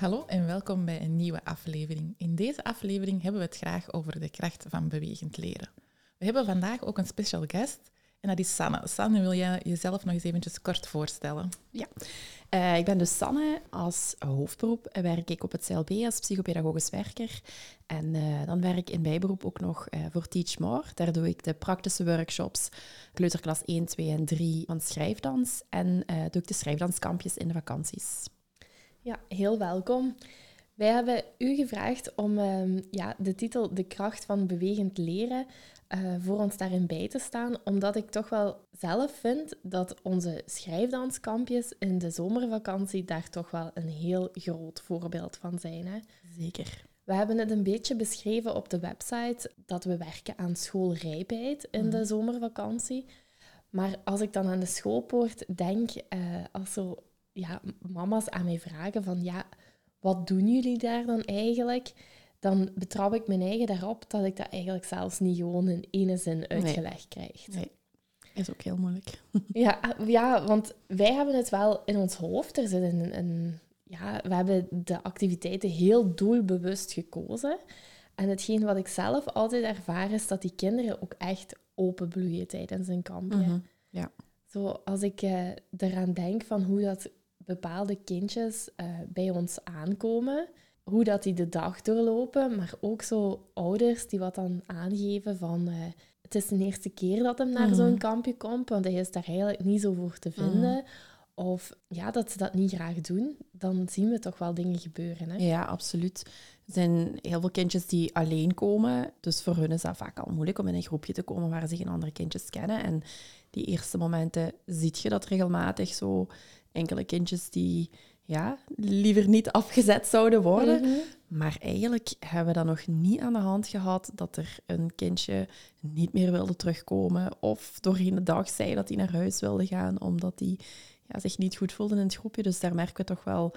Hallo en welkom bij een nieuwe aflevering. In deze aflevering hebben we het graag over de kracht van bewegend leren. We hebben vandaag ook een special guest en dat is Sanne. Sanne, wil jij jezelf nog eens eventjes kort voorstellen? Ja, uh, ik ben dus Sanne. Als hoofdberoep werk ik op het CLB als psychopedagogisch werker. En uh, dan werk ik in bijberoep ook nog uh, voor Teach More. Daar doe ik de praktische workshops, kleuterklas 1, 2 en 3 van schrijfdans. En doe ik de schrijfdanskampjes in de vakanties. Ja, heel welkom. Wij hebben u gevraagd om um, ja, de titel De kracht van bewegend leren uh, voor ons daarin bij te staan, omdat ik toch wel zelf vind dat onze schrijfdanskampjes in de zomervakantie daar toch wel een heel groot voorbeeld van zijn. Hè? Zeker. We hebben het een beetje beschreven op de website dat we werken aan schoolrijpheid in de mhm. zomervakantie. Maar als ik dan aan de schoolpoort denk, uh, als zo ja, mama's aan mij vragen van ja, wat doen jullie daar dan eigenlijk? Dan betrap ik mijn eigen daarop dat ik dat eigenlijk zelfs niet gewoon in ene zin uitgelegd krijg. Nee, is ook heel moeilijk. Ja, ja, want wij hebben het wel in ons hoofd. Er zit een, een, ja, we hebben de activiteiten heel doelbewust gekozen. En hetgeen wat ik zelf altijd ervaar is dat die kinderen ook echt openbloeien tijdens een kampje. Mm Ja. Zo, als ik uh, eraan denk van hoe dat bepaalde kindjes uh, bij ons aankomen, hoe dat die de dag doorlopen, maar ook zo ouders die wat dan aangeven van uh, het is de eerste keer dat hem naar mm. zo'n kampje komt, want hij is daar eigenlijk niet zo voor te vinden. Mm. Of ja, dat ze dat niet graag doen, dan zien we toch wel dingen gebeuren. Hè? Ja, absoluut. Er zijn heel veel kindjes die alleen komen. Dus voor hun is dat vaak al moeilijk om in een groepje te komen waar ze geen andere kindjes kennen. En die eerste momenten ziet je dat regelmatig zo enkele kindjes die ja, liever niet afgezet zouden worden. Mhm. Maar eigenlijk hebben we dat nog niet aan de hand gehad dat er een kindje niet meer wilde terugkomen of doorheen de dag zei dat hij naar huis wilde gaan omdat hij ja, zich niet goed voelde in het groepje. Dus daar merken we toch wel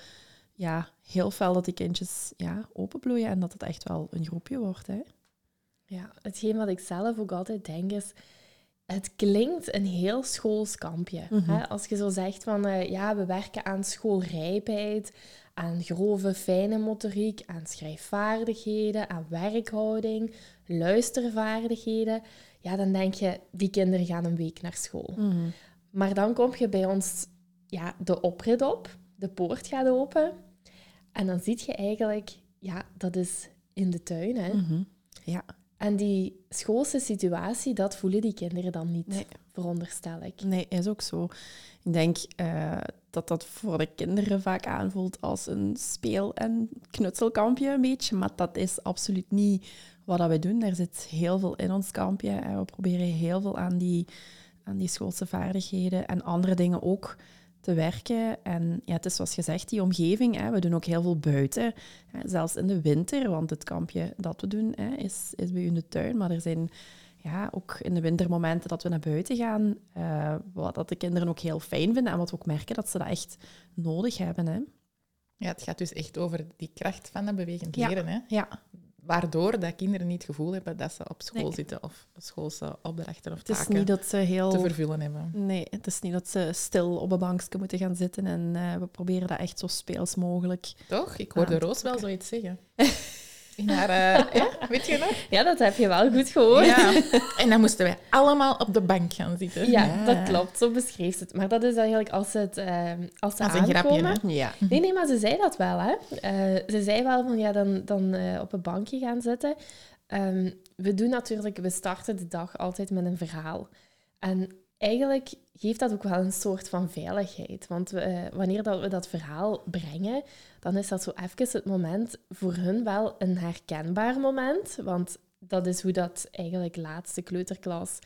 ja, heel fel dat die kindjes ja, openbloeien en dat het echt wel een groepje wordt. Hè? Ja, hetgeen wat ik zelf ook altijd denk is, het klinkt een heel schoolskampje. hè? Mhm. Als je zo zegt van uh, ja, we werken aan schoolrijpheid, aan grove, fijne motoriek, aan schrijfvaardigheden, aan werkhouding, luistervaardigheden. Ja, dan denk je, die kinderen gaan een week naar school. Mhm. Maar dan kom je bij ons ja, de oprit op, de poort gaat open. En dan zie je eigenlijk, ja, dat is in de tuin. Hè? Mhm. Ja. En die schoolse situatie, dat voelen die kinderen dan niet, nee. veronderstel ik. Nee, is ook zo. Ik denk uh, dat dat voor de kinderen vaak aanvoelt als een speel- en knutselkampje een beetje. Maar dat is absoluut niet wat we doen. Er zit heel veel in ons kampje. En we proberen heel veel aan die, aan die schoolse vaardigheden en andere dingen ook te werken. En ja, het is zoals gezegd, die omgeving. Hè, we doen ook heel veel buiten, hè, zelfs in de winter, want het kampje dat we doen hè, is, is bij u in de tuin. Maar er zijn ja, ook in de wintermomenten dat we naar buiten gaan, uh, wat dat de kinderen ook heel fijn vinden en wat we ook merken dat ze dat echt nodig hebben. Hè. Ja, het gaat dus echt over die kracht van dat bewegend leren. Hè? Ja waardoor dat kinderen niet het gevoel hebben dat ze op school zitten of schoolse opdrachten of taken het is niet dat ze heel... te vervullen hebben. Nee, het is niet dat ze stil op een bankje moeten gaan zitten en uh, we proberen dat echt zo speels mogelijk Toch? Ik hoorde Roos wel zoiets zeggen. Maar, uh, ja, weet je nog? Ja, dat heb je wel goed gehoord. Ja. En dan moesten wij allemaal op de bank gaan zitten. Ja, dat klopt. Zo beschreef ze het. Maar dat is eigenlijk als, het, uh, als ze als een grapje, Ja. Nee, nee, maar ze zei dat wel. Hè. Uh, ze zei wel van, ja, dan, dan op een bankje gaan zitten. Um, we doen natuurlijk, we starten de dag altijd met een verhaal. En eigenlijk geeft dat ook wel een soort van veiligheid. Want we, wanneer dat we dat verhaal brengen, dan is dat zo even het moment voor hun wel een herkenbaar moment. Want dat is hoe dat eigenlijk laatste kleuterklas,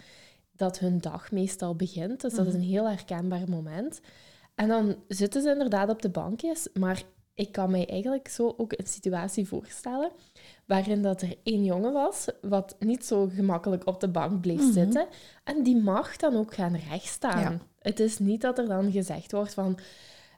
dat hun dag meestal begint. Dus dat is mhm. een heel herkenbaar moment. En dan zitten ze inderdaad op de bankjes, maar ik kan mij eigenlijk zo ook een situatie voorstellen waarin dat er één jongen was, wat niet zo gemakkelijk op de bank bleef Mhm. zitten. En die mag dan ook gaan rechtstaan. Ja. Het is niet dat er dan gezegd wordt van...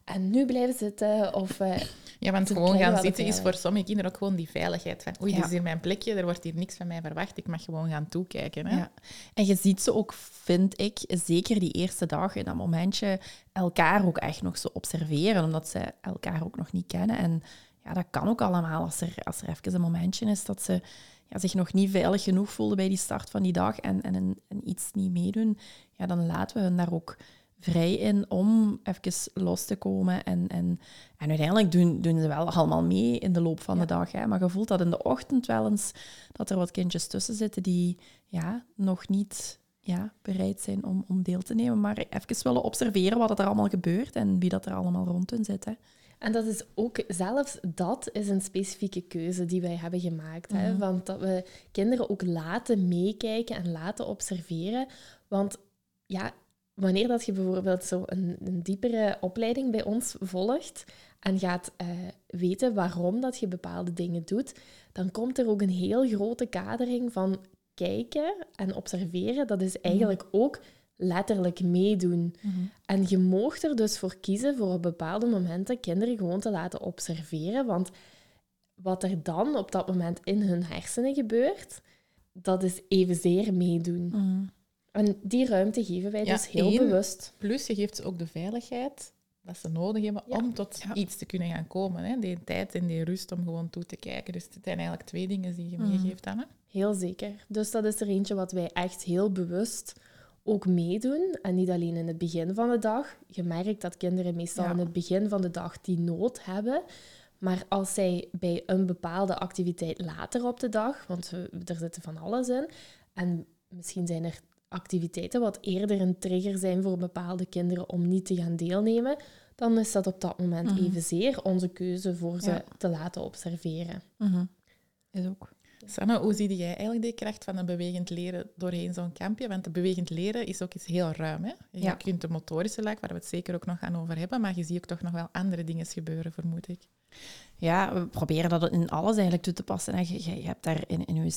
En nu blijven zitten, of... eh, Ja, want gewoon gaan zitten is voor sommige kinderen ook gewoon die veiligheid van oei, dit Ja. is hier mijn plekje, er wordt hier niks van mij verwacht, ik mag gewoon gaan toekijken. Hè? Ja. En je ziet ze ook, vind ik, zeker die eerste dag in dat momentje, elkaar ook echt nog zo observeren, omdat ze elkaar ook nog niet kennen. En ja, dat kan ook allemaal als er, als er even een momentje is dat ze ja, zich nog niet veilig genoeg voelden bij die start van die dag en, en, iets niet meedoen. Ja, dan laten we hun daar ook vrij in om even los te komen. En, en, en uiteindelijk doen, doen ze wel allemaal mee in de loop van de dag. Hè. Maar je voelt dat in de ochtend wel eens dat er wat kindjes tussen zitten die ja, nog niet ja, bereid zijn om, om deel te nemen, maar even willen observeren wat er allemaal gebeurt en wie dat er allemaal rond hun zit. Hè. En dat is ook, zelfs dat is een specifieke keuze die wij hebben gemaakt. Hè? Mhm. Want dat we kinderen ook laten meekijken en laten observeren. Want ja, wanneer dat je bijvoorbeeld zo een, een diepere opleiding bij ons volgt en gaat eh, weten waarom dat je bepaalde dingen doet, dan komt er ook een heel grote kadering van kijken en observeren. Dat is eigenlijk ook letterlijk meedoen. En je moogt er dus voor kiezen voor op bepaalde momenten kinderen gewoon te laten observeren. Want wat er dan op dat moment in hun hersenen gebeurt, dat is evenzeer meedoen. En die ruimte geven wij Ja, dus heel één. bewust. Plus, je geeft ze ook de veiligheid dat ze nodig hebben Ja. om tot Ja. iets te kunnen gaan komen. Hè? Die tijd en die rust om gewoon toe te kijken. Dus het zijn eigenlijk twee dingen die je Mhm. meegeeft dan. Hè? Heel zeker. Dus dat is er eentje wat wij echt heel bewust ook meedoen. En niet alleen in het begin van de dag. Je merkt dat kinderen meestal Ja. in het begin van de dag die nood hebben. Maar als zij bij een bepaalde activiteit later op de dag, want we- er zitten van alles in, en misschien zijn er activiteiten wat eerder een trigger zijn voor bepaalde kinderen om niet te gaan deelnemen, dan is dat op dat moment Mhm. evenzeer onze keuze voor ze Ja. te laten observeren. Is ook. Sanne, hoe zie jij eigenlijk de kracht van een bewegend leren doorheen zo'n kampje? Want de bewegend leren is ook iets heel ruim. Hè? Je Ja. kunt de motorische laag, waar we het zeker ook nog gaan over hebben, maar je ziet ook toch nog wel andere dingen gebeuren, vermoed ik. Ja, we proberen dat in alles eigenlijk toe te passen. En je, je, hebt daar in, in uw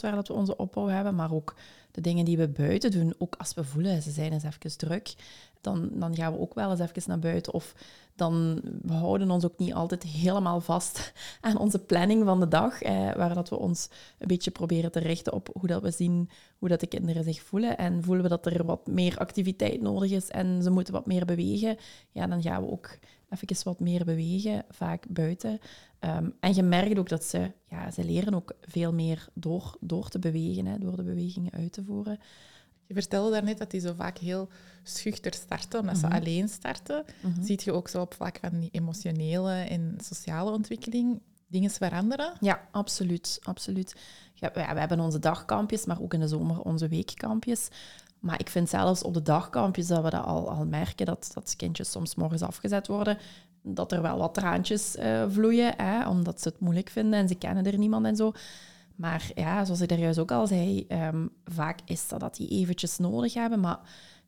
waar dat we onze opbouw hebben, maar ook de dingen die we buiten doen. Ook als we voelen, ze zijn eens even druk, dan, dan gaan we ook wel eens even naar buiten. Of dan we houden ons ook niet altijd helemaal vast aan onze planning van de dag, eh, waar dat we ons een beetje proberen te richten op hoe dat we zien hoe dat de kinderen zich voelen. En voelen we dat er wat meer activiteit nodig is en ze moeten wat meer bewegen, ja, dan gaan we ook even wat meer bewegen, vaak buiten. Ehm, en je merkt ook dat ze, ja, ze leren ook veel meer door, door te bewegen, hè, door de bewegingen uit te voeren. Je vertelde daarnet dat die zo vaak heel schuchter starten, omdat Mhm. ze alleen starten. Ziet je ook zo op vlak van die emotionele en sociale ontwikkeling dingen veranderen? Ja, absoluut. absoluut. Ja, we hebben onze dagkampjes, maar ook in de zomer onze weekkampjes. Maar ik vind zelfs op de dagkampjes dat we dat al, al merken, dat, dat kindjes soms morgens afgezet worden, dat er wel wat traantjes eh, vloeien, hè, omdat ze het moeilijk vinden en ze kennen er niemand en zo. Maar ja, zoals ik daar juist ook al zei, ehm, vaak is dat dat die eventjes nodig hebben, maar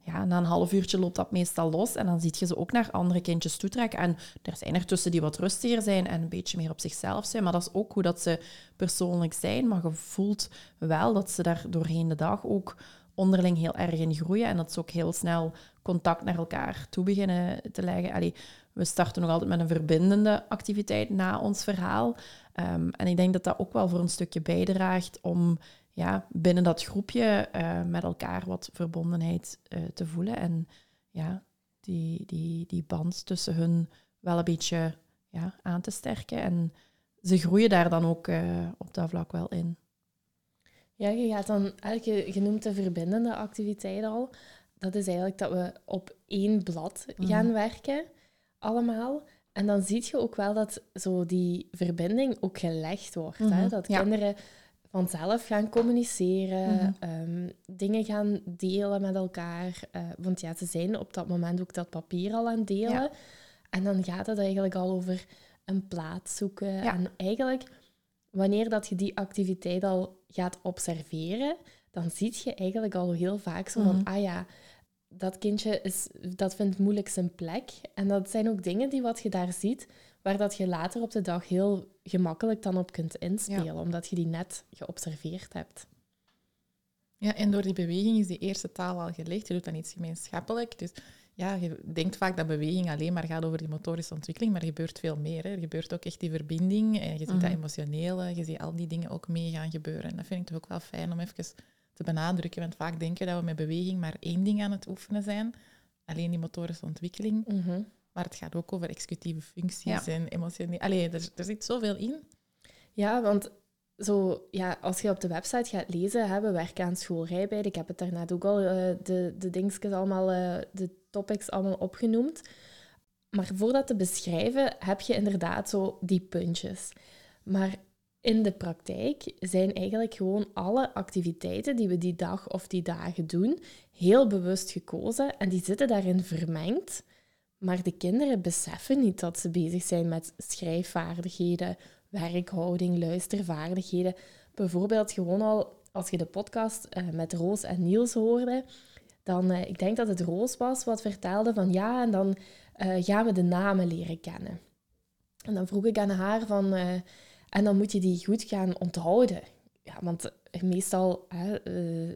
ja, na een half uurtje loopt dat meestal los en dan zie je ze ook naar andere kindjes toetrekken. En er zijn er tussen die wat rustiger zijn en een beetje meer op zichzelf zijn, maar dat is ook hoe dat ze persoonlijk zijn. Maar je voelt wel dat ze daar doorheen de dag ook onderling heel erg in groeien en dat ze ook heel snel contact naar elkaar toe beginnen te leggen. Allee, we starten nog altijd met een verbindende activiteit na ons verhaal. Ehm, en ik denk dat dat ook wel voor een stukje bijdraagt om ja, binnen dat groepje eh, met elkaar wat verbondenheid eh, te voelen. En ja, die, die, die band tussen hun wel een beetje ja, aan te sterken. En ze groeien daar dan ook eh, op dat vlak wel in. Ja, je gaat dan, eigenlijk, je noemt de verbindende activiteit al. Dat is eigenlijk dat we op één blad gaan werken, allemaal. En dan zie je ook wel dat zo die verbinding ook gelegd wordt. hè? Mhm, Dat ja. kinderen vanzelf gaan communiceren, Mhm. ehm, dingen gaan delen met elkaar. eh, want ja, ze zijn op dat moment ook dat papier al aan het delen. Ja. En dan gaat het eigenlijk al over een plaats zoeken. Ja. En eigenlijk, wanneer dat je die activiteit al gaat observeren, dan zie je eigenlijk al heel vaak zo van, Mhm. ah ja, dat kindje is, dat vindt moeilijk zijn plek. En dat zijn ook dingen die wat je daar ziet, waar dat je later op de dag heel gemakkelijk dan op kunt inspelen, omdat je die net geobserveerd hebt. Ja, en door die beweging is die eerste taal al gelegd. Je doet dan iets gemeenschappelijk. Dus ja, je denkt vaak dat beweging alleen maar gaat over die motorische ontwikkeling, maar er gebeurt veel meer. Hè. Er gebeurt ook echt die verbinding en je ziet dat mhm. emotionele, je ziet al die dingen ook mee gaan gebeuren. En dat vind ik toch ook wel fijn om even te benadrukken, want vaak denken dat we met beweging maar één ding aan het oefenen zijn, alleen die motorische ontwikkeling. Mhm. Maar het gaat ook over executieve functies en emotioneel. Allee, er, er zit zoveel in. Ja, want zo, ja, als je op de website gaat lezen, hè, we werken aan schoolrijbeid. Ik heb het daarnet ook al, uh, de, de dingetjes allemaal, uh, de topics allemaal opgenoemd. Maar voor dat te beschrijven, heb je inderdaad zo die puntjes. Maar in de praktijk zijn eigenlijk gewoon alle activiteiten die we die dag of die dagen doen, heel bewust gekozen en die zitten daarin vermengd. Maar de kinderen beseffen niet dat ze bezig zijn met schrijfvaardigheden, werkhouding, luistervaardigheden. Bijvoorbeeld gewoon al als je de podcast eh, met Roos en Niels hoorde, dan, uh, ik denk dat het Roos was wat vertelde van ja, en dan uh, gaan we de namen leren kennen. En dan vroeg ik aan haar van, en dan moet je die goed gaan onthouden. Ja, want meestal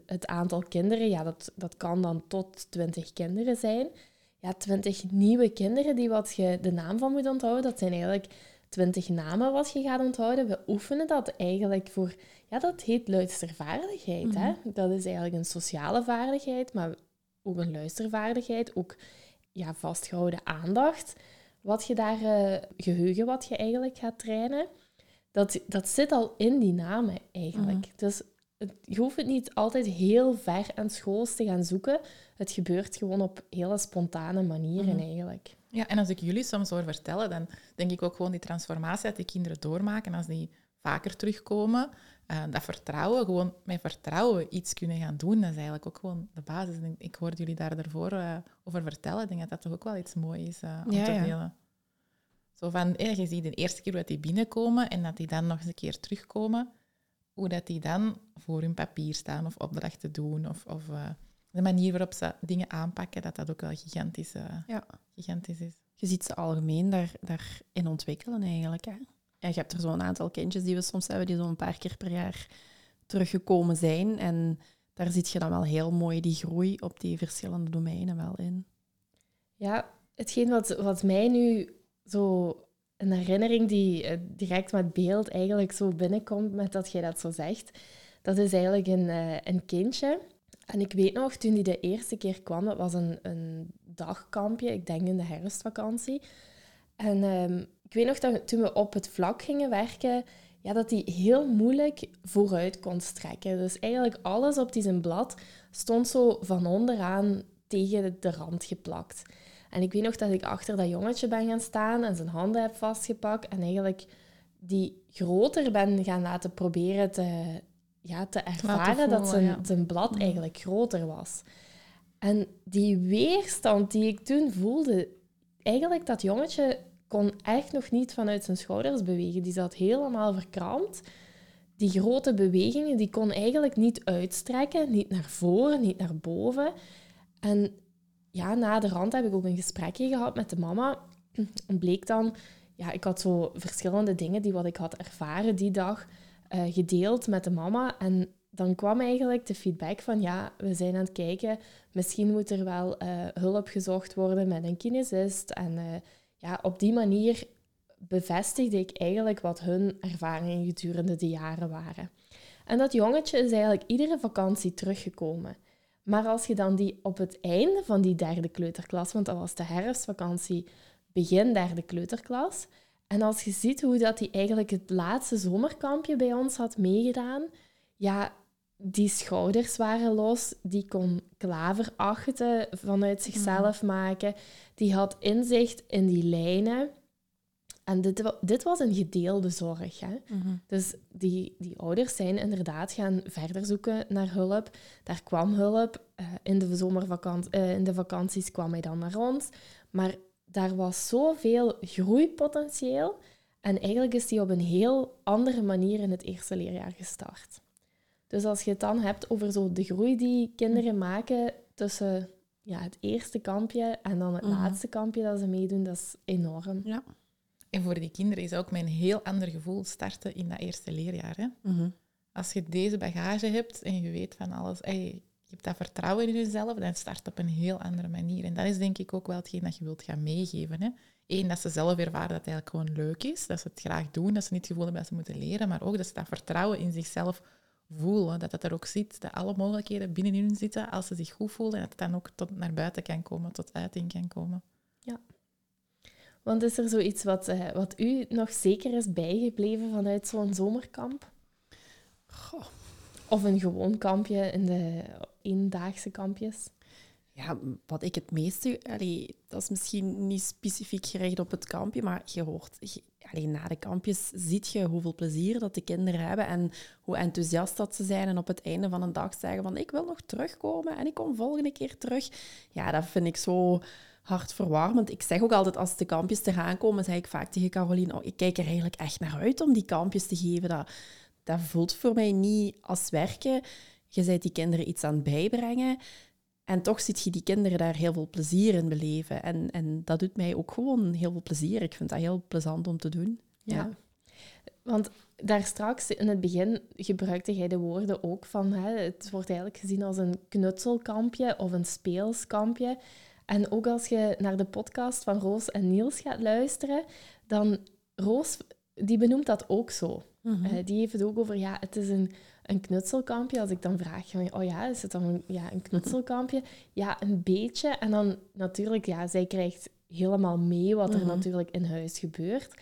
het aantal kinderen, ja, dat, dat kan dan tot 20 kinderen zijn. Ja, 20 nieuwe kinderen die wat je de naam van moet onthouden, dat zijn eigenlijk twintig namen wat je gaat onthouden. We oefenen dat eigenlijk voor, ja, dat heet luistervaardigheid. hè? Mhm. Dat is eigenlijk een sociale vaardigheid, maar ook een luistervaardigheid, ook ja, vastgehouden aandacht. Wat je daar, uh, geheugen wat je eigenlijk gaat trainen, dat, dat zit al in die namen eigenlijk. Mhm. Dus het, je hoeft het niet altijd heel ver aan school te gaan zoeken. Het gebeurt gewoon op hele spontane manieren mhm. eigenlijk. Ja, en als ik jullie soms hoor vertellen, dan denk ik ook gewoon die transformatie dat die kinderen doormaken, als die vaker terugkomen, uh, dat vertrouwen, gewoon met vertrouwen iets kunnen gaan doen, dat is eigenlijk ook gewoon de basis. En ik hoorde jullie daar daarvoor uh, over vertellen. Ik denk dat dat toch ook wel iets moois is uh, om te delen. Zo van, je ziet de eerste keer dat die binnenkomen en dat die dan nog eens een keer terugkomen, hoe dat die dan voor hun papier staan of opdrachten doen of... of de manier waarop ze dingen aanpakken, dat dat ook wel gigantisch, uh, ja. gigantisch is. Je ziet ze algemeen daar, daarin ontwikkelen eigenlijk. Hè? En je hebt er zo'n aantal kindjes die we soms hebben, die zo'n paar keer per jaar teruggekomen zijn. En daar zie je dan wel heel mooi die groei op die verschillende domeinen wel in. Ja, hetgeen wat, wat mij nu zo een herinnering die eh, direct met beeld eigenlijk zo binnenkomt met dat jij dat zo zegt, dat is eigenlijk een, uh, een kindje en ik weet nog, toen die de eerste keer kwam, dat was een, een dagkampje, ik denk in de herfstvakantie. En ehm, ik weet nog dat toen we op het vlak gingen werken, ja, dat hij heel moeilijk vooruit kon strekken. Dus eigenlijk alles op die zijn blad stond zo van onderaan tegen de rand geplakt. En ik weet nog dat ik achter dat jongetje ben gaan staan en zijn handen heb vastgepakt en eigenlijk die groter ben gaan laten proberen te, ja, te ervaren dat zijn, zijn blad eigenlijk groter was. En die weerstand die ik toen voelde, eigenlijk dat jongetje kon echt nog niet vanuit zijn schouders bewegen. Die zat helemaal verkrampt. Die grote bewegingen, die kon eigenlijk niet uitstrekken, niet naar voren, niet naar boven. En ja, na de rand heb ik ook een gesprekje gehad met de mama. En bleek dan, ja, ik had zo verschillende dingen die wat ik had ervaren die dag. Eh, gedeeld met de mama. En dan kwam eigenlijk de feedback van ja, we zijn aan het kijken, misschien moet er wel uh, hulp gezocht worden met een kinesist. En uh, ja, op die manier bevestigde ik eigenlijk wat hun ervaringen gedurende de jaren waren. En dat jongetje is eigenlijk iedere vakantie teruggekomen. Maar als je dan die op het einde van die derde kleuterklas, want dat was de herfstvakantie, begin derde kleuterklas, en als je ziet hoe dat hij eigenlijk het laatste zomerkampje bij ons had meegedaan, ja, die schouders waren los, die kon klaverachten vanuit zichzelf mhm. maken, die had inzicht in die lijnen. En dit, dit was een gedeelde zorg. Hè? Mhm. Dus die, die ouders zijn inderdaad gaan verder zoeken naar hulp. Daar kwam hulp. Uh, in, de zomervakantie, uh, in de vakanties kwam hij dan naar ons. Maar daar was zoveel groeipotentieel. En eigenlijk is die op een heel andere manier in het eerste leerjaar gestart. Dus als je het dan hebt over zo de groei die kinderen maken tussen ja, het eerste kampje en dan het mhm. laatste kampje dat ze meedoen, dat is enorm. Ja. En voor die kinderen is ook met een heel ander gevoel starten in dat eerste leerjaar. Hè? Mhm. Als je deze bagage hebt en je weet van alles, hey, je hebt dat vertrouwen in jezelf, dan start op een heel andere manier. En dat is denk ik ook wel hetgeen dat je wilt gaan meegeven. Hè? Eén, dat ze zelf ervaren dat het eigenlijk gewoon leuk is, dat ze het graag doen, dat ze niet het gevoel hebben dat ze moeten leren, maar ook dat ze dat vertrouwen in zichzelf voelen, dat dat er ook zit, dat alle mogelijkheden binnenin hun zitten als ze zich goed voelen en dat het dan ook tot naar buiten kan komen, tot uiting kan komen. Want is er zoiets wat, eh, wat u nog zeker is bijgebleven vanuit zo'n zomerkamp? Goh. Of een gewoon kampje in de eendaagse kampjes? Ja, wat ik het meeste... Dat is misschien niet specifiek gericht op het kampje, maar je hoort... na de kampjes ziet je hoeveel plezier dat de kinderen hebben en hoe enthousiast dat ze zijn en op het einde van een dag zeggen van ik wil nog terugkomen en ik kom volgende keer terug. Ja, dat vind ik zo hartverwarmend. Ik zeg ook altijd, als de kampjes eraan komen, zeg ik vaak tegen Caroline, oh, ik kijk er eigenlijk echt naar uit om die kampjes te geven. Dat, dat voelt voor mij niet als werken. Je bent die kinderen iets aan het bijbrengen. En toch ziet je die kinderen daar heel veel plezier in beleven. En, en dat doet mij ook gewoon heel veel plezier. Ik vind dat heel plezant om te doen. Ja. Want daar straks in het begin gebruikte jij de woorden ook van hè, het wordt eigenlijk gezien als een knutselkampje of een speelskampje. En ook als je naar de podcast van Roos en Niels gaat luisteren, dan Roos die benoemt dat ook zo. Mhm. Eh, die heeft het ook over, ja, het is een, een knutselkampje. Als ik dan vraag, van, oh ja, is het dan een, ja, een knutselkampje? Ja, een beetje. En dan natuurlijk, ja, zij krijgt helemaal mee wat er Mhm. natuurlijk in huis gebeurt.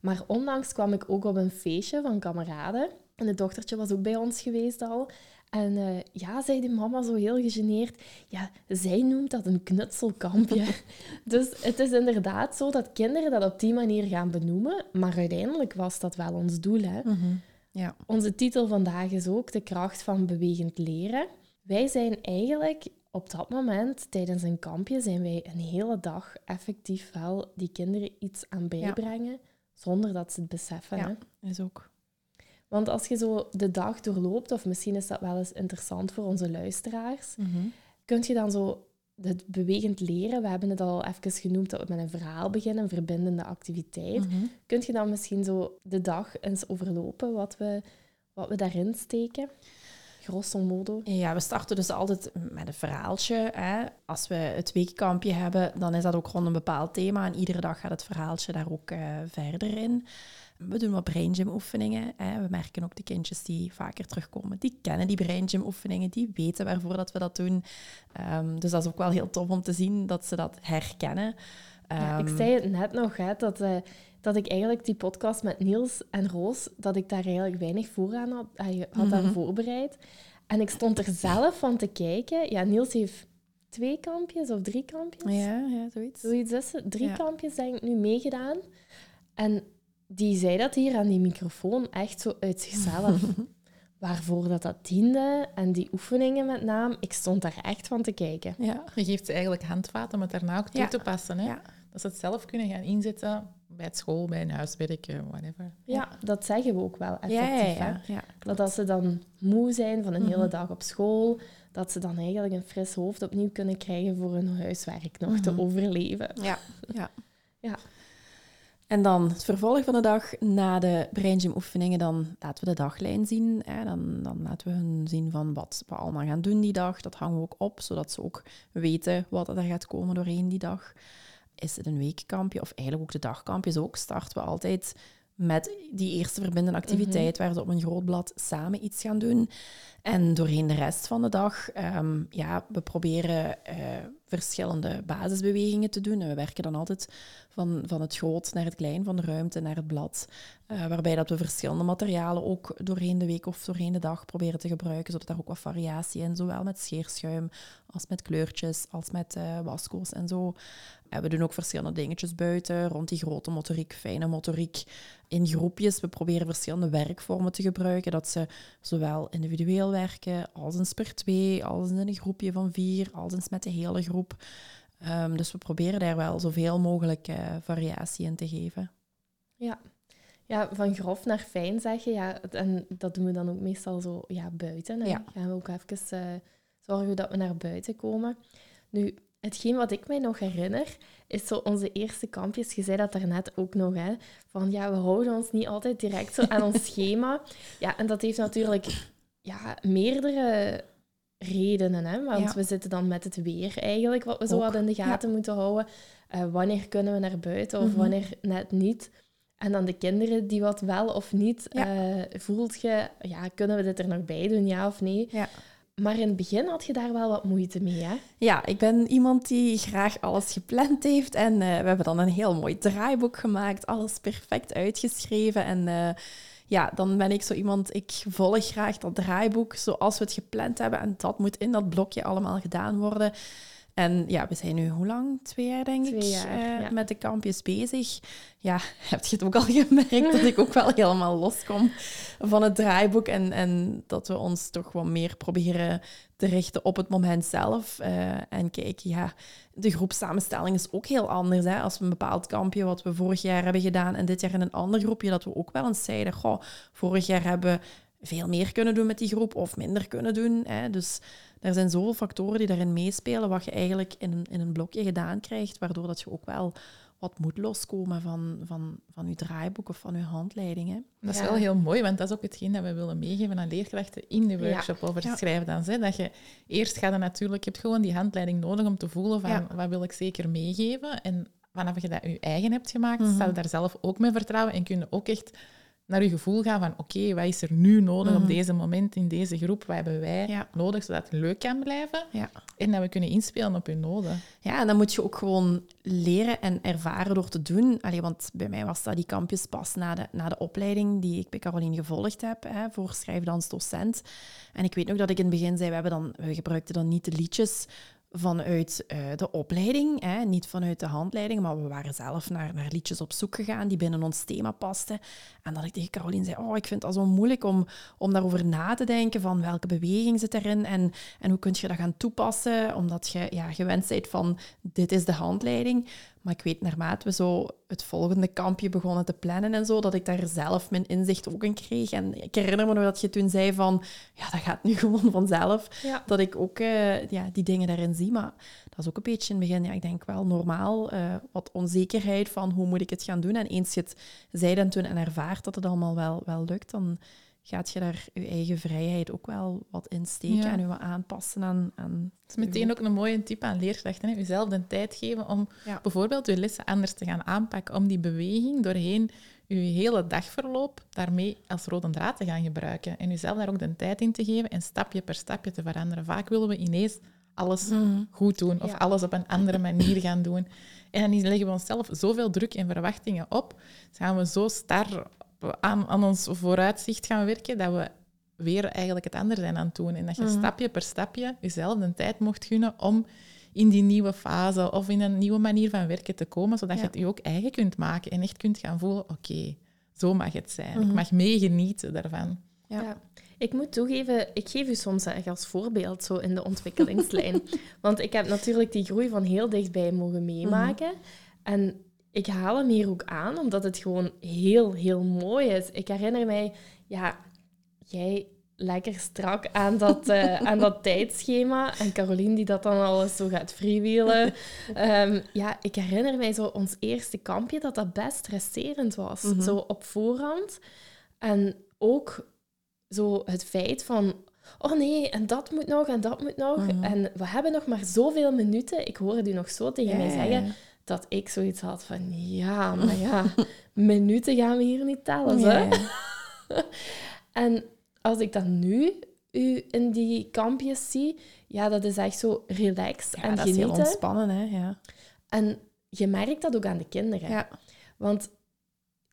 Maar onlangs kwam ik ook op een feestje van kameraden. En het dochtertje was ook bij ons geweest al. En eh, ja, zei die mama zo heel gegeneerd, ja, zij noemt dat een knutselkampje. dus het is inderdaad zo dat kinderen dat op die manier gaan benoemen. Maar uiteindelijk was dat wel ons doel, hè. Mhm. Ja. Onze titel vandaag is ook de kracht van bewegend leren. Wij zijn eigenlijk op dat moment, tijdens een kampje, zijn wij een hele dag effectief wel die kinderen iets aan bijbrengen, zonder dat ze het beseffen. Ja. Hè? Is ook. Want als je zo de dag doorloopt, of misschien is dat wel eens interessant voor onze luisteraars, kun je dan zo het bewegend leren, we hebben het al even genoemd dat we met een verhaal beginnen, een verbindende activiteit. Mhm. Kun je dan misschien zo de dag eens overlopen wat we, wat we daarin steken? Grosso modo. Ja, we starten dus altijd met een verhaaltje. Hè. Als we het weekkampje hebben, dan is dat ook rond een bepaald thema. En iedere dag gaat het verhaaltje daar ook eh, verder in. We doen wat braingym oefeningen. Hè. We merken ook de kindjes die vaker terugkomen. Die kennen die braingym oefeningen, die weten waarvoor dat we dat doen. Ehm, dus dat is ook wel heel tof om te zien dat ze dat herkennen. Ja, ik Ehm, zei het net nog, hè, dat, eh, dat ik eigenlijk die podcast met Niels en Roos, dat ik daar eigenlijk weinig voor aan had, je had aan Mhm. voorbereid. En ik stond er zelf van te kijken. Ja, Niels heeft twee kampjes of drie kampjes. Ja, ja, zoiets. Zoiets is. Drie Ja. kampjes denk ik nu meegedaan. En die zei dat hier aan die microfoon echt zo uit zichzelf. Waarvoor dat dat diende en die oefeningen met name. Ik stond daar echt van te kijken. Ja. Je geeft ze eigenlijk handvaten om het daarna ook toe Ja. te passen. Hè? Ja. Dat ze het zelf kunnen gaan inzetten bij het school, bij een huiswerk, eh, whatever. Ja, dat zeggen we ook wel effectief. Ja, ja, hè. ja, ja. Dat als ze dan moe zijn van een hele Mhm. dag op school, dat ze dan eigenlijk een fris hoofd opnieuw kunnen krijgen voor hun huiswerk nog te Mhm. overleven. Ja, ja. Ja. En dan het vervolg van de dag na de braingym oefeningen, dan laten we de daglijn zien. Hè. Dan, dan laten we hun zien van wat we allemaal gaan doen die dag. Dat hangen we ook op, zodat ze ook weten wat er gaat komen doorheen die dag. Is het een weekkampje, of eigenlijk ook de dagkampjes ook, starten we altijd met die eerste verbindende activiteit, waar ze op een groot blad samen iets gaan doen. En doorheen de rest van de dag, ehm, ja, we proberen eh, verschillende basisbewegingen te doen. En we werken dan altijd van, van het groot naar het klein, van de ruimte naar het blad. Eh, waarbij dat we verschillende materialen ook doorheen de week of doorheen de dag proberen te gebruiken, zodat daar ook wat variatie in, zowel met scheerschuim als met kleurtjes, als met eh wasko's en zo. En we doen ook verschillende dingetjes buiten, rond die grote motoriek, fijne motoriek, in groepjes. We proberen verschillende werkvormen te gebruiken, dat ze zowel individueel werken, als eens per twee, als in een groepje van vier, als eens met de hele groep. Ehm, dus we proberen daar wel zoveel mogelijk eh, variatie in te geven. Ja, van grof naar fijn zeg je. Ja, en dat doen we dan ook meestal zo ja, buiten. En Ja. gaan we ook even eh, zorgen dat we naar buiten komen. Nu, hetgeen wat ik mij nog herinner, is zo onze eerste kampjes. Je zei dat daarnet ook nog, hè. Van ja, we houden ons niet altijd direct zo aan ons schema. Ja, en dat heeft natuurlijk ja, meerdere redenen, hè. Want Ja. we zitten dan met het weer eigenlijk, wat we zo Ook, hadden in de gaten moeten houden. Eh, wanneer kunnen we naar buiten of Mhm. wanneer net niet. En dan de kinderen die wat wel of niet. Ja. eh, voelt je, ja, kunnen we dit er nog bij doen, ja of nee? Ja. Maar in het begin had je daar wel wat moeite mee, hè? Ja, ik ben iemand die graag alles gepland heeft. En eh, we hebben dan een heel mooi draaiboek gemaakt. Alles perfect uitgeschreven. En eh, ja, dan ben ik zo iemand, ik volg graag dat draaiboek zoals we het gepland hebben. En dat moet in dat blokje allemaal gedaan worden. En ja, we zijn nu hoe lang? Twee jaar, denk ik, jaar, eh, ja. met de kampjes bezig. Ja, heb je het ook al gemerkt dat ik ook wel helemaal loskom van het draaiboek. En, en dat we ons toch wat meer proberen te richten op het moment zelf. Eh, en kijk, ja, de groepsamenstelling is ook heel anders. Hè? Als we een bepaald kampje, wat we vorig jaar hebben gedaan, en dit jaar in een ander groepje, dat we ook wel eens zeiden, goh, vorig jaar hebben we veel meer kunnen doen met die groep of minder kunnen doen. Hè? Dus er zijn zoveel factoren die daarin meespelen, wat je eigenlijk in een, in een blokje gedaan krijgt, waardoor dat je ook wel wat moet loskomen van, van, van je draaiboek of van je handleiding. Hè? Dat is Ja. wel heel mooi, want dat is ook hetgeen dat we willen meegeven aan leerkrachten in de Ja. workshop over Ja. het schrijven. Dan, hè, dat je eerst gaat natuurlijk, je hebt gewoon die handleiding nodig om te voelen van Ja. wat wil ik zeker meegeven. En vanaf je dat je eigen hebt gemaakt, sta je daar zelf ook mee vertrouwen en kun je ook echt naar je gevoel gaan van oké, wat is er nu nodig op deze moment in deze groep? Wat hebben wij Ja. nodig zodat het leuk kan blijven? Ja. En dat we kunnen inspelen op hun noden. Ja, en dan moet je ook gewoon leren en ervaren door te doen. Allee, want bij mij was dat die kampjes pas na de, na de opleiding die ik bij Caroline gevolgd heb hè, voor schrijfdansdocent. En ik weet nog dat ik in het begin zei, we, hebben dan, we gebruikten dan niet de liedjes vanuit eh, de opleiding, hè, niet vanuit de handleiding, maar we waren zelf naar, naar liedjes op zoek gegaan die binnen ons thema pasten. En dat ik tegen Caroline zei, oh, ik vind dat zo moeilijk om, om daarover na te denken van welke beweging zit erin en, en hoe kun je dat gaan toepassen, omdat je ja, gewend bent van dit is de handleiding. Maar ik weet, naarmate we zo het volgende kampje begonnen te plannen en zo, dat ik daar zelf mijn inzicht ook in kreeg. En ik herinner me nog dat je toen zei van, ja, dat gaat nu gewoon vanzelf. Ja. Dat ik ook eh, ja, die dingen daarin zie. Maar dat is ook een beetje in het begin, ja, ik denk wel normaal, eh, wat onzekerheid van hoe moet ik het gaan doen. En eens je het zei dan toen en ervaart dat het allemaal wel, wel lukt, dan gaat je daar je eigen vrijheid ook wel wat in steken Ja. en je wat aanpassen aan... aan Dat is meteen ook een mooie tip aan leerkrachten. Hè? Jezelf de tijd geven om Ja. bijvoorbeeld je lessen anders te gaan aanpakken. Om die beweging doorheen je hele dagverloop daarmee als rode draad te gaan gebruiken. En jezelf daar ook de tijd in te geven en stapje per stapje te veranderen. Vaak willen we ineens alles goed doen of Ja. alles op een andere manier gaan doen. En dan leggen we onszelf zoveel druk en verwachtingen op. Dan gaan we zo star aan, aan ons vooruitzicht gaan werken dat we weer eigenlijk het andere zijn aan het doen. En dat je Mhm. stapje per stapje jezelf de tijd mocht gunnen om in die nieuwe fase of in een nieuwe manier van werken te komen, zodat Ja. je het je ook eigen kunt maken en echt kunt gaan voelen, oké, zo mag het zijn. Mhm. Ik mag meegenieten daarvan. Ja. Ja. Ik moet toegeven, ik geef u soms echt als voorbeeld zo in de ontwikkelingslijn. Want ik heb natuurlijk die groei van heel dichtbij mogen meemaken. En ik haal hem hier ook aan, omdat het gewoon heel, heel mooi is. Ik herinner mij, ja, jij lekker strak aan dat, eh, aan dat tijdschema. En Caroline die dat dan alles zo gaat freewheelen. Ehm, ja, ik herinner mij zo ons eerste kampje, dat dat best stresserend was. Mhm. Zo op voorhand. En ook zo het feit van... Oh nee, en dat moet nog, en dat moet nog. Mhm. En we hebben nog maar zoveel minuten. Ik hoorde u nog zo tegen mij zeggen. Dat ik zoiets had van... Ja, maar ja, minuten gaan we hier niet tellen, hè? En als ik dan nu u in die kampjes zie, ja, dat is echt zo relaxed Ja, en dat is heel ontspannen, hè. Ja. En je merkt dat ook aan de kinderen. Ja. Want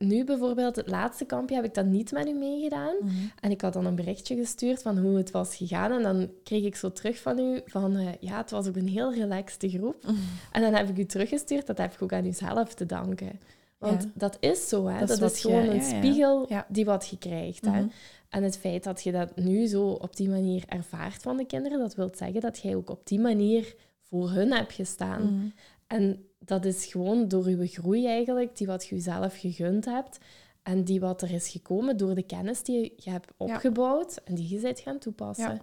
nu bijvoorbeeld, het laatste kampje heb ik dat niet met u meegedaan. En ik had dan een berichtje gestuurd van hoe het was gegaan. En dan kreeg ik zo terug van u van, eh, ja, het was ook een heel relaxte groep. En dan heb ik u teruggestuurd, dat heb ik ook aan uzelf te danken. Want Ja. dat is zo, hè. Dat Dat, is gewoon je- een ja, spiegel Ja. die wat je krijgt. Hè. Mhm. En het feit dat je dat nu zo op die manier ervaart van de kinderen, dat wil zeggen dat jij ook op die manier voor hun hebt gestaan. Mhm. En dat is gewoon door je groei eigenlijk, die wat je jezelf gegund hebt en die wat er is gekomen door de kennis die je hebt opgebouwd en die je bent gaan toepassen. Ja.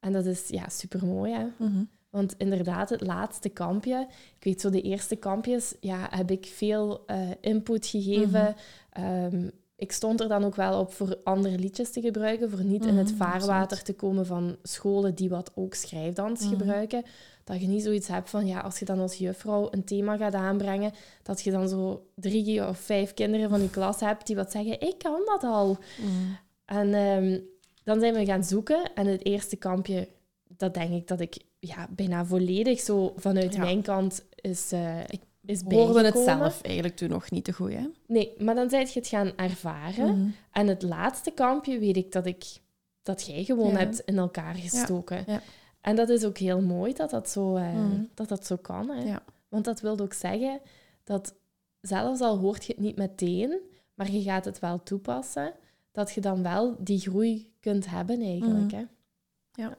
En dat is ja, supermooi, hè? Mhm. Want inderdaad, het laatste kampje, ik weet zo, de eerste kampjes, ja, heb ik veel eh, input gegeven. Ehm, ik stond er dan ook wel op voor andere liedjes te gebruiken, voor niet in het Mhm, vaarwater absoluut. te komen van scholen die wat ook schrijfdans Mhm. gebruiken. Dat je niet zoiets hebt van, ja, als je dan als juffrouw een thema gaat aanbrengen, dat je dan zo drie of vijf kinderen van je klas hebt die wat zeggen, ik kan dat al. Mm. En ehm, dan zijn we gaan zoeken. En het eerste kampje, dat denk ik dat ik ja, bijna volledig zo vanuit Ja. mijn kant is, eh is Hoorde het zelf eigenlijk toen nog niet te goed, hè? Nee, maar dan zijt je het gaan ervaren. Mhm. En het laatste kampje weet ik dat, ik, dat jij gewoon Ja. hebt in elkaar gestoken. ja. En dat is ook heel mooi dat dat zo, eh, Mhm. dat dat zo kan. Hè? Want dat wil ook zeggen dat zelfs al hoort je het niet meteen, maar je gaat het wel toepassen, dat je dan wel die groei kunt hebben eigenlijk. Mhm. Hè? Ja.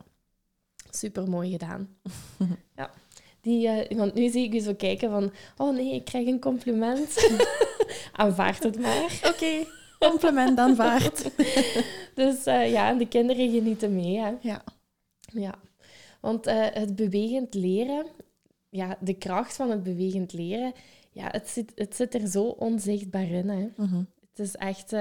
Super mooi gedaan. ja. Die, eh, want nu zie ik je zo kijken van, oh nee, ik krijg een compliment. Aanvaard het maar. Oké, compliment aanvaard. Dus eh, ja, de kinderen genieten mee. Hè? Ja. Ja, want eh, het bewegend leren, ja, de kracht van het bewegend leren, ja, het zit, het zit er zo onzichtbaar in. Hè. Mhm. Het is echt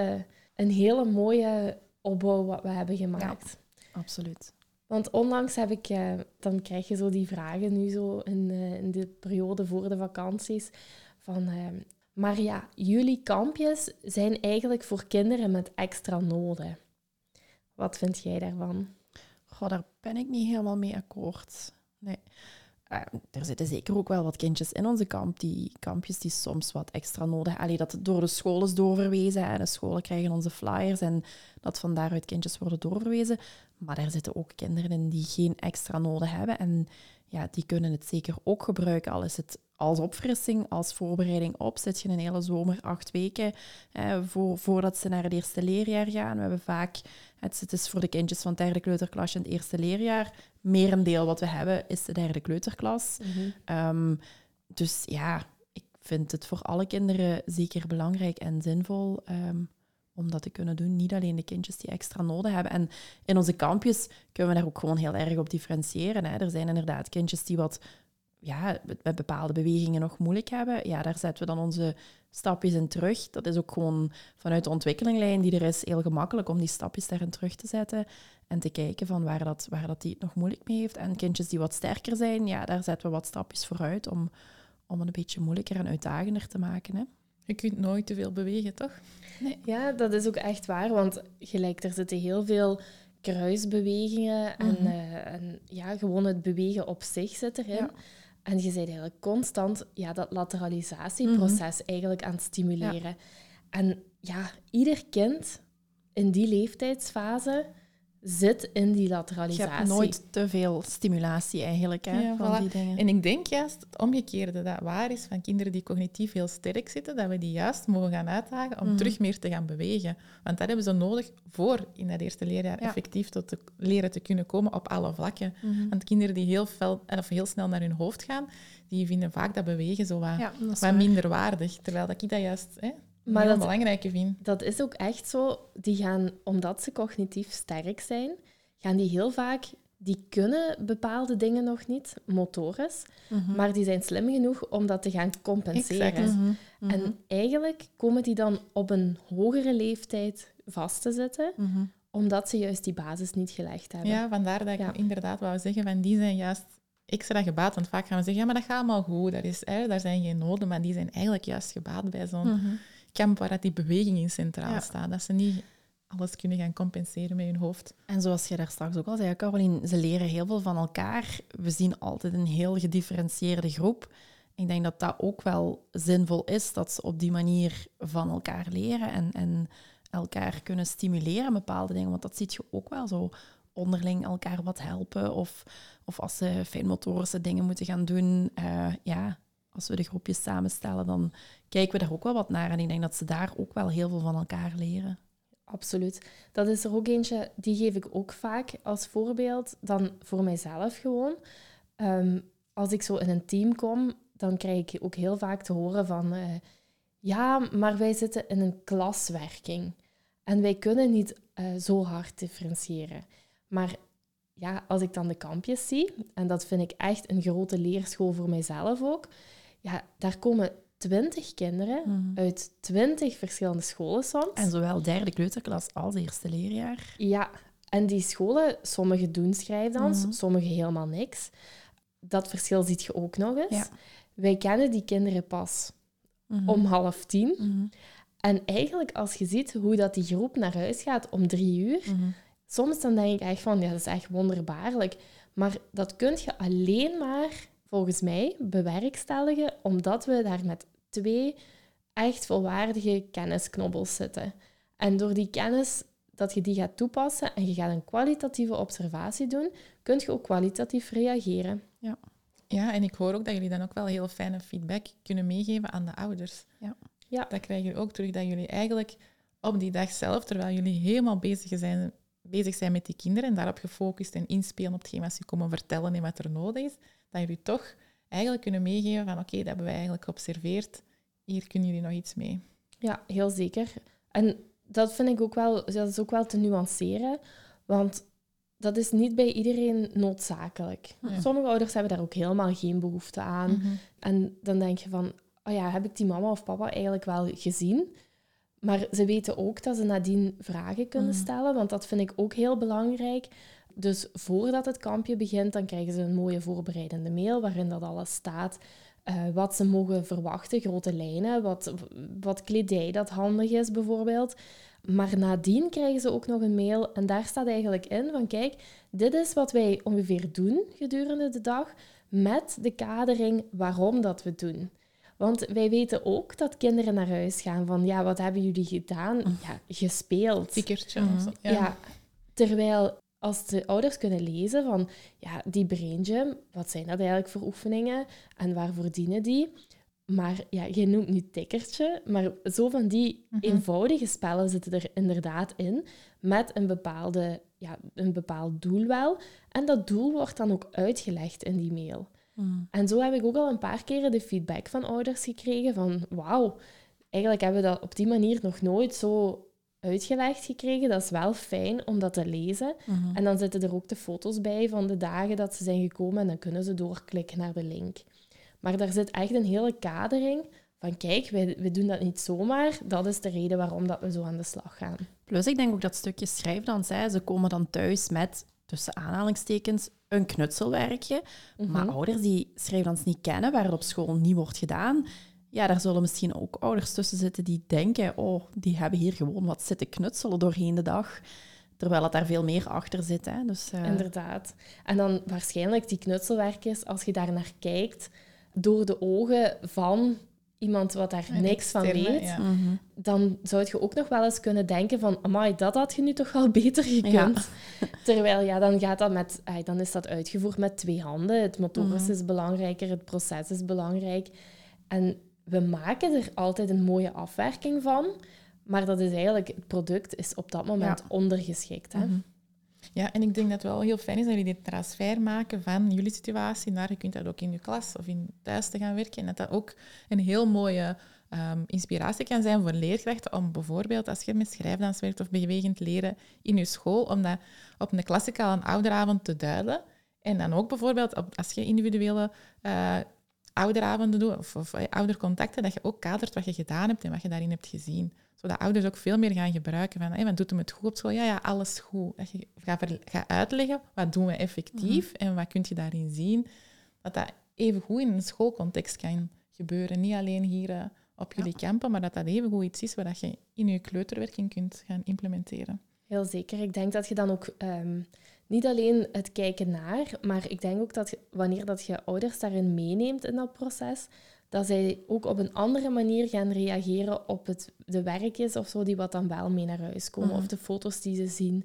een hele mooie opbouw wat we hebben gemaakt. Absoluut. Want onlangs heb ik, eh, dan krijg je zo die vragen nu zo in, eh, in de periode voor de vakanties, van... eh, maar ja, jullie kampjes zijn eigenlijk voor kinderen met extra noden. Wat vind jij daarvan? Goh, daar ben ik niet helemaal mee akkoord. Nee. Eh, er zitten zeker ook wel wat kindjes in onze kamp, die kampjes die soms wat extra nodig hebben. Allee, dat het door de school is doorverwezen. Hè. De scholen krijgen onze flyers en dat van daaruit kindjes worden doorverwezen. Maar daar zitten ook kinderen in die geen extra nodig hebben. En ja, die kunnen het zeker ook gebruiken. Al is het als opfrissing, als voorbereiding op. Zit je een hele zomer, acht weken, eh, voor, voordat ze naar het eerste leerjaar gaan. We hebben vaak, het, het is voor de kindjes van het derde kleuterklasje in het eerste leerjaar. Merendeel wat we hebben is de derde kleuterklas. Ehm, dus ja, ik vind het voor alle kinderen zeker belangrijk en zinvol ehm, om dat te kunnen doen. Niet alleen de kindjes die extra nodig hebben. En in onze kampjes kunnen we daar ook gewoon heel erg op differentiëren. Hè. Er zijn inderdaad kindjes die wat ja, met, bepaalde bewegingen nog moeilijk hebben. Ja, daar zetten we dan onze stapjes in terug. Dat is ook gewoon vanuit de ontwikkelinglijn die er is heel gemakkelijk om die stapjes daarin terug te zetten en te kijken van waar, dat, waar dat die het nog moeilijk mee heeft. En kindjes die wat sterker zijn, ja, daar zetten we wat stapjes vooruit om, om het een beetje moeilijker en uitdagender te maken. Hè. Je kunt nooit te veel bewegen, toch? Ja, dat is ook echt waar, want gelijk, er zitten heel veel kruisbewegingen en, Mhm. eh, en ja, gewoon het bewegen op zich zit erin. Ja. En je bent eigenlijk constant ja, dat lateralisatieproces Mhm. eigenlijk aan het stimuleren. En ja, ieder kind in die leeftijdsfase zit in die Je lateralisatie. hebt nooit te veel stimulatie eigenlijk hè, Ja, van voilà. die dingen. En ik denk juist het omgekeerde, dat waar is van kinderen die cognitief heel sterk zitten, dat we die juist mogen gaan uitdagen om Mhm. terug meer te gaan bewegen. Want dat hebben ze nodig voor in dat eerste leerjaar Ja. effectief tot te leren te kunnen komen op alle vlakken. Mhm. Want kinderen die heel, fel, of heel snel naar hun hoofd gaan, die vinden vaak dat bewegen zo wat, Ja, minder waardig. Terwijl dat ik dat juist hè, Maar heel dat- belangrijke vind. Dat is ook echt zo. Die gaan, omdat ze cognitief sterk zijn, gaan die heel vaak... Die kunnen bepaalde dingen nog niet, motorisch, Mhm. maar die zijn slim genoeg om dat te gaan compenseren. Exact. Mhm. Mhm. En eigenlijk komen die dan op een hogere leeftijd vast te zitten, omdat ze juist die basis niet gelegd hebben. Ja, vandaar dat ik Ja. inderdaad wou zeggen, van die zijn juist extra gebaat. Want vaak gaan we zeggen, ja, maar dat gaat allemaal goed, dat is, hè, daar zijn geen noden. Maar die zijn eigenlijk juist gebaat bij zo'n. Kamp waar dat die beweging in centraal Ja. staat. Dat ze niet alles kunnen gaan compenseren met hun hoofd. En zoals je daar straks ook al zei, Caroline, ze leren heel veel van elkaar. We zien altijd een heel gedifferentieerde groep. Ik denk dat dat ook wel zinvol is, dat ze op die manier van elkaar leren en, en elkaar kunnen stimuleren, bepaalde dingen. Want dat zie je ook wel zo onderling elkaar wat helpen. Of, of als ze fijnmotorische dingen moeten gaan doen. eh, ja, als we de groepjes samenstellen, dan kijken we daar ook wel wat naar. En ik denk dat ze daar ook wel heel veel van elkaar leren. Absoluut. Dat is er ook eentje, die geef ik ook vaak als voorbeeld. Dan voor mijzelf gewoon. Ehm, als ik zo in een team kom, dan krijg ik ook heel vaak te horen van... eh, ja, maar wij zitten in een klaswerking. En wij kunnen niet eh, zo hard differentiëren. Maar ja, als ik dan de kampjes zie, en dat vind ik echt een grote leerschool voor mijzelf ook, ja, daar komen twintig kinderen Mhm. uit twintig verschillende scholen soms. En zowel derde kleuterklas als eerste leerjaar. Ja, en die scholen, sommige doen schrijfdans, Mhm. sommige helemaal niks. Dat verschil ziet je ook nog eens. Ja. Wij kennen die kinderen pas Mhm. om half tien. En eigenlijk, als je ziet hoe dat die groep naar huis gaat om drie uur, soms dan denk ik echt van, ja, dat is echt wonderbaarlijk. Maar dat kun je alleen maar, volgens mij, bewerkstelligen, omdat we daar met twee echt volwaardige kennisknobbels zitten. En door die kennis dat je die gaat toepassen en je gaat een kwalitatieve observatie doen, kun je ook kwalitatief reageren. Ja, en ik hoor ook dat jullie dan ook wel heel fijne feedback kunnen meegeven aan de ouders. Ja. Ja. Dat krijgen jullie ook terug, dat jullie eigenlijk op die dag zelf, terwijl jullie helemaal bezig zijn, bezig zijn met die kinderen en daarop gefocust en inspelen op hetgeen wat ze komen vertellen en wat er nodig is, dat jullie toch eigenlijk kunnen meegeven van oké, dat hebben wij eigenlijk geobserveerd, hier kunnen jullie nog iets mee. Ja, heel zeker. En dat vind ik ook wel, dat is ook wel te nuanceren, want dat is niet bij iedereen noodzakelijk. Ja. Sommige ouders hebben daar ook helemaal geen behoefte aan. Mhm. En dan denk je van, oh ja, heb ik die mama of papa eigenlijk wel gezien? Maar ze weten ook dat ze nadien vragen kunnen Mhm. stellen, want dat vind ik ook heel belangrijk. Dus voordat het kampje begint, dan krijgen ze een mooie voorbereidende mail waarin dat alles staat. eh, wat ze mogen verwachten, grote lijnen, wat, wat kledij dat handig is bijvoorbeeld. Maar nadien krijgen ze ook nog een mail en daar staat eigenlijk in van kijk, dit is wat wij ongeveer doen gedurende de dag met de kadering waarom dat we doen. Want wij weten ook dat kinderen naar huis gaan van ja, wat hebben jullie gedaan? Ja, gespeeld. Tikkertje Mhm. of zo. Ja. terwijl als de ouders kunnen lezen van ja, die brain gym, wat zijn dat eigenlijk voor oefeningen en waarvoor dienen die? Maar ja, je noemt nu tikkertje, maar zo van die Mhm. eenvoudige spellen zitten er inderdaad in, met een, bepaalde, ja, een bepaald doel wel. En dat doel wordt dan ook uitgelegd in die mail. Mhm. En zo heb ik ook al een paar keren de feedback van ouders gekregen van wauw, eigenlijk hebben we dat op die manier nog nooit zo uitgelegd gekregen. Dat is wel fijn om dat te lezen. Mhm. En dan zitten er ook de foto's bij van de dagen dat ze zijn gekomen en dan kunnen ze doorklikken naar de link. Maar daar zit echt een hele kadering van kijk, wij, wij doen dat niet zomaar. Dat is de reden waarom dat we zo aan de slag gaan. Plus, ik denk ook dat stukje schrijfdans, hè, ze komen dan thuis met, tussen aanhalingstekens, een knutselwerkje. Maar Mhm. ouders die schrijfdans niet kennen, waar het op school niet wordt gedaan, ja, daar zullen misschien ook ouders tussen zitten die denken, oh, die hebben hier gewoon wat zitten knutselen doorheen de dag. Terwijl het daar veel meer achter zit. Hè. Dus, eh, Inderdaad. En dan waarschijnlijk die knutselwerkjes, als je daar naar kijkt, door de ogen van iemand wat daar Een niks van weet, ja. mhm. dan zou je ook nog wel eens kunnen denken van, amai, dat had je nu toch wel beter gekund. Ja. Terwijl, ja, dan, gaat dat met, dan is dat uitgevoerd met twee handen. Het motorisch Mhm. is belangrijker, het proces is belangrijk. En we maken er altijd een mooie afwerking van, maar dat is eigenlijk, het product is op dat moment ondergeschikt. Hè? Mhm. Ja, en ik denk dat het wel heel fijn is dat jullie dit transfer maken van jullie situatie naar je kunt dat ook in je klas of in thuis te gaan werken. En dat dat ook een heel mooie ehm, inspiratie kan zijn voor leerkrachten om bijvoorbeeld als je met schrijfdans werkt of bewegend leren in je school, om dat op een klassikale ouderavond te duiden. En dan ook bijvoorbeeld als je individuele eh, ouderavonden doet of, of eh, oudercontacten, dat je ook kadert wat je gedaan hebt en wat je daarin hebt gezien zodat ouders ook veel meer gaan gebruiken van, hey, wat doet hem het goed op school? Ja, ja, alles goed. Dat je gaat, uitleggen, wat doen we effectief en wat kun je daarin zien. Dat dat even goed in een schoolcontext kan gebeuren. Niet alleen hier eh, op jullie kampen, maar dat dat even goed iets is waar dat je in je kleuterwerking kunt gaan implementeren. Heel zeker. Ik denk dat je dan ook ehm, niet alleen het kijken naar, maar ik denk ook dat wanneer dat je ouders daarin meeneemt in dat proces, dat zij ook op een andere manier gaan reageren op het, de werkjes of zo die wat dan wel mee naar huis komen, Mhm. of de foto's die ze zien.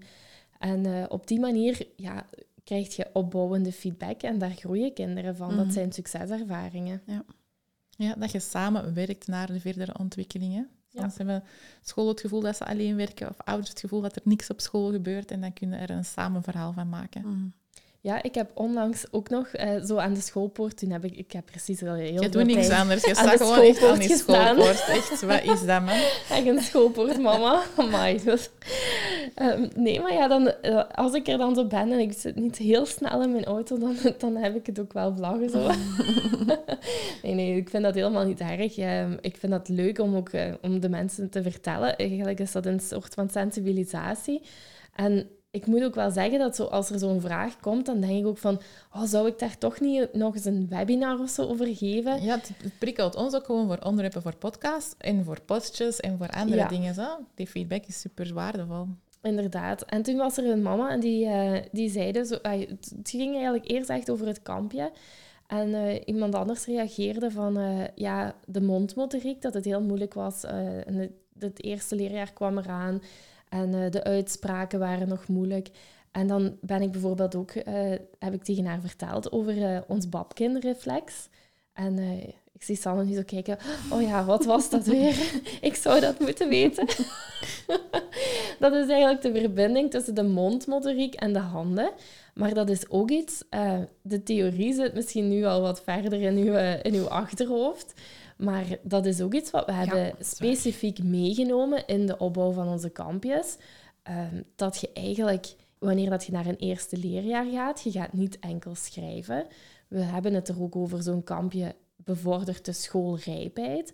En eh, op die manier ja, krijg je opbouwende feedback en daar groeien kinderen van. Mhm. Dat zijn succeservaringen. Ja, dat je samen werkt naar de verdere ontwikkelingen. Ja. Soms hebben school het gevoel dat ze alleen werken of ouders het gevoel dat er niks op school gebeurt en dan kunnen er een samen verhaal van maken. Mhm. Ja, ik heb onlangs ook nog uh, zo aan de schoolpoort, toen heb ik, ik heb precies al heel Je doet niks anders, je staat gewoon echt aan die schoolpoort. Echt, wat is dat, man? Echt een schoolpoort, mama. Amai. Dus, um, nee, maar ja, dan, uh, als ik er dan zo ben en ik zit niet heel snel in mijn auto, dan, dan heb ik het ook wel vlaggen zo. nee, nee, ik vind dat helemaal niet erg. Um, ik vind dat leuk om ook uh, om de mensen te vertellen. Eigenlijk is dat een soort van sensibilisatie. En ik moet ook wel zeggen dat zo, als er zo'n vraag komt, dan denk ik ook van, oh, zou ik daar toch niet nog eens een webinar of zo over geven? Ja, het prikkelt ons ook gewoon voor onderwerpen voor podcasts en voor postjes en voor andere dingen. Zo. Die feedback is super waardevol. Inderdaad. En toen was er een mama en die, uh, die zei zo, uh, het ging eigenlijk eerst echt over het kampje. En uh, iemand anders reageerde van uh, ja, de mondmotoriek, dat het heel moeilijk was. En het, het, eerste leerjaar kwam eraan. En uh, de uitspraken waren nog moeilijk. En dan ben ik bijvoorbeeld ook, uh, heb ik tegen haar verteld over uh, ons babkinreflex. En ik zie Sanne nu zo kijken, oh ja, wat was dat weer? ik zou dat moeten weten. dat is eigenlijk de verbinding tussen de mondmotoriek en de handen. Maar dat is ook iets, de theorie zit misschien nu al wat verder in uw, in uw achterhoofd. Maar dat is ook iets wat we hebben specifiek meegenomen in de opbouw van onze kampjes. Um, dat je eigenlijk, wanneer dat je naar een eerste leerjaar gaat, je gaat niet enkel schrijven. We hebben het er ook over zo'n kampje bevordert de schoolrijpheid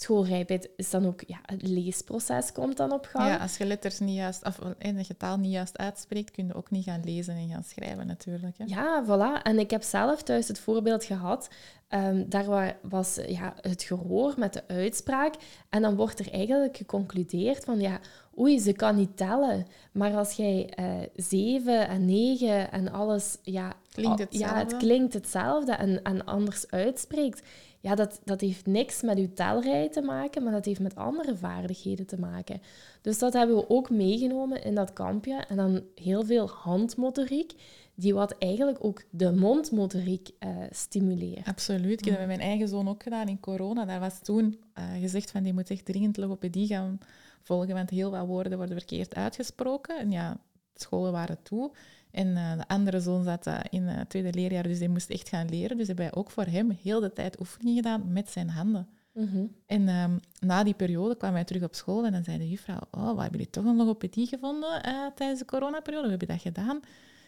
schoolrijpheid is dan ook, ja, het leesproces komt dan op gang. Ja, als je letters niet juist, of je taal niet juist uitspreekt, kun je ook niet gaan lezen en gaan schrijven natuurlijk. Hè. Ja, voilà. En ik heb zelf thuis het voorbeeld gehad, um, daar was ja, het gehoor met de uitspraak en dan wordt er eigenlijk geconcludeerd van, ja, oei, ze kan niet tellen. Maar als jij uh, zeven en negen en alles, ja, klinkt hetzelfde. ja het klinkt hetzelfde en, en anders uitspreekt, ja, dat, dat heeft niks met uw telrij te maken, maar dat heeft met andere vaardigheden te maken. Dus dat hebben we ook meegenomen in dat kampje. En dan heel veel handmotoriek, die wat eigenlijk ook de mondmotoriek uh, stimuleert. Absoluut. Ik heb dat met mijn eigen zoon ook gedaan in corona. Daar was toen uh, gezegd van die moet echt dringend logopedie gaan volgen, want heel wat woorden worden verkeerd uitgesproken. En ja, scholen waren toe. En uh, de andere zoon zat uh, in het tweede leerjaar, dus hij moest echt gaan leren. Dus hebben wij ook voor hem heel de tijd oefeningen gedaan met zijn handen. Mm -hmm. En um, na die periode kwamen wij terug op school en dan zei de juffrouw, oh, wat hebben jullie toch een logopedie gevonden uh, tijdens de coronaperiode? Hoe heb je dat gedaan?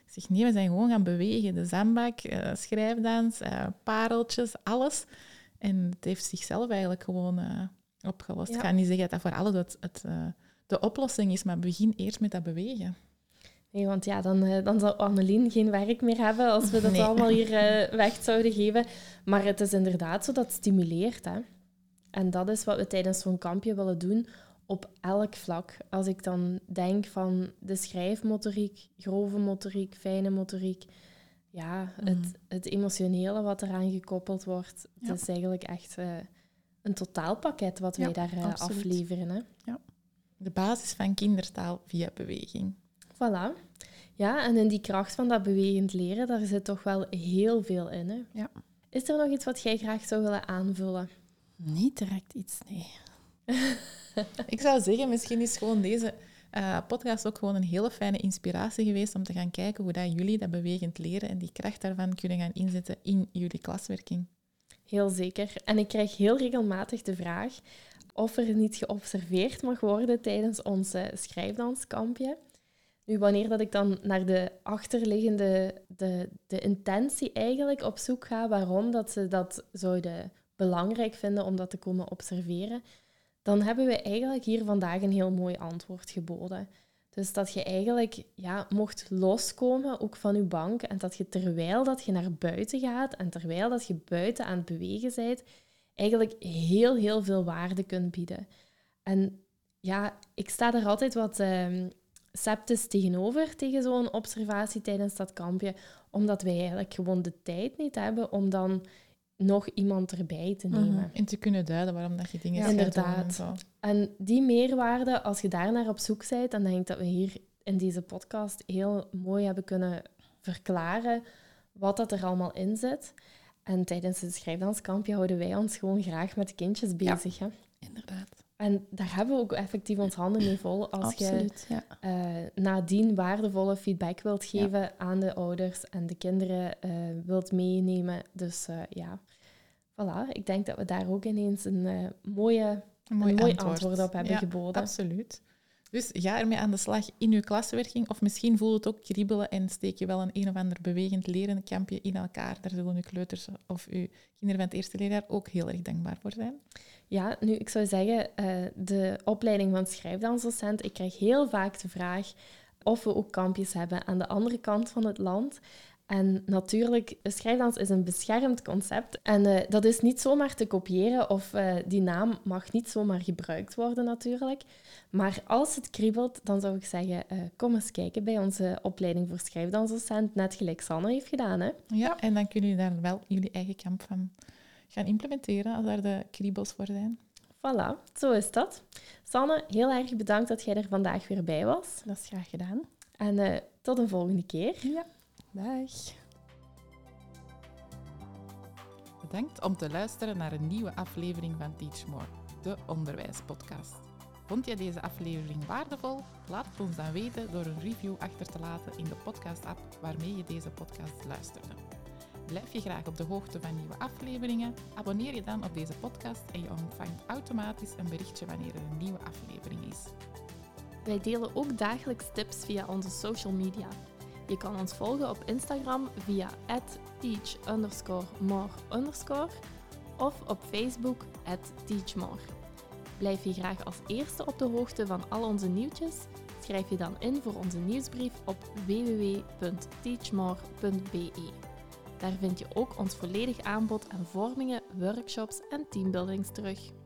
Ik zeg, nee, we zijn gewoon gaan bewegen. De zandbak, schrijfdans, pareltjes, alles. En het heeft zichzelf eigenlijk gewoon opgelost. Ja. Ik ga niet zeggen dat dat voor alles het, het de oplossing is, maar begin eerst met dat bewegen. Nee, want ja, dan, uh, dan zou Annelien geen werk meer hebben als we dat nee. allemaal hier uh, weg zouden geven. Maar het is inderdaad zo dat het stimuleert. Hè? En dat is wat we tijdens zo'n kampje willen doen op elk vlak. Als ik dan denk van de schrijfmotoriek, grove motoriek, fijne motoriek, ja, mm. het, het emotionele wat eraan gekoppeld wordt, ja. het is eigenlijk echt uh, een totaalpakket wat wij ja, daar afleveren. Hè? Ja. De basis van kindertaal via beweging. Voilà. Ja, en in die kracht van dat bewegend leren, daar zit toch wel heel veel in. Hè? Ja. Is er nog iets wat jij graag zou willen aanvullen? Niet direct iets, nee. ik zou zeggen, misschien is gewoon deze uh, podcast ook gewoon een hele fijne inspiratie geweest om te gaan kijken hoe dat jullie dat bewegend leren en die kracht daarvan kunnen gaan inzetten in jullie klaswerking. Heel zeker. En ik krijg heel regelmatig de vraag of er niet geobserveerd mag worden tijdens ons schrijfdanskampje. Nu, wanneer dat ik dan naar de achterliggende, de, de intentie eigenlijk op zoek ga, waarom dat ze dat zouden belangrijk vinden om dat te komen observeren, dan hebben we eigenlijk hier vandaag een heel mooi antwoord geboden. Dus dat je eigenlijk ja, mocht loskomen, ook van je bank, en dat je terwijl dat je naar buiten gaat en terwijl dat je buiten aan het bewegen bent, eigenlijk heel, heel veel waarde kunt bieden. En ja, ik sta er altijd wat uh, sceptisch tegenover tegen zo'n observatie tijdens dat kampje, omdat wij eigenlijk gewoon de tijd niet hebben om dan nog iemand erbij te nemen. Mm En te kunnen duiden waarom dat je dingen ja, Inderdaad. En, en, die meerwaarde, als je daar naar op zoek bent, dan denk ik dat we hier in deze podcast heel mooi hebben kunnen verklaren wat dat er allemaal in zit. En tijdens het schrijfdanskampje houden wij ons gewoon graag met de kindjes bezig. Ja, inderdaad. En daar hebben we ook effectief ons handen mee vol als Absoluut, je ja. eh, nadien waardevolle feedback wilt geven aan de ouders en de kinderen eh, wilt meenemen. Dus eh, ja, voilà. Ik denk dat we daar ook ineens een mooie, Een mooi, een mooi antwoord. antwoord. op hebben Ja, geboden. Absoluut. Dus ga ermee aan de slag in uw klaswerking. Of misschien voelt het ook kriebelen en steek je wel een een of ander bewegend leren kampje in elkaar. Daar zullen uw kleuters of uw kinderen van het eerste leerjaar ook heel erg dankbaar voor zijn. Ja, nu ik zou zeggen, eh, de opleiding van schrijfdansdocent, ik krijg heel vaak de vraag of we ook kampjes hebben aan de andere kant van het land. En natuurlijk, schrijfdans is een beschermd concept. En eh, dat is niet zomaar te kopiëren of eh, die naam mag niet zomaar gebruikt worden natuurlijk. Maar als het kriebelt, dan zou ik zeggen, kom eens kijken bij onze opleiding voor schrijfdansdocent, net gelijk Sanne heeft gedaan. Hè? Ja, en dan kunnen jullie daar wel jullie eigen kamp van gaan implementeren als daar de kriebels voor zijn. Voilà, zo is dat. Sanne, heel erg bedankt dat jij er vandaag weer bij was. Dat is graag gedaan. En eh, tot een volgende keer. Ja, dag. Bedankt om te luisteren naar een nieuwe aflevering van Teach More, de onderwijspodcast. Vond je deze aflevering waardevol? Laat het ons dan weten door een review achter te laten in de podcast-app waarmee je deze podcast luisterde. Blijf je graag op de hoogte van nieuwe afleveringen? Abonneer je dan op deze podcast en je ontvangt automatisch een berichtje wanneer er een nieuwe aflevering is. Wij delen ook dagelijks tips via onze social media. Je kan ons volgen op Instagram via teach_more_ of op Facebook teachmore. Blijf je graag als eerste op de hoogte van al onze nieuwtjes? Schrijf je dan in voor onze nieuwsbrief op www.teachmore.be. Daar vind je ook ons volledig aanbod aan vormingen, workshops en teambuildings terug.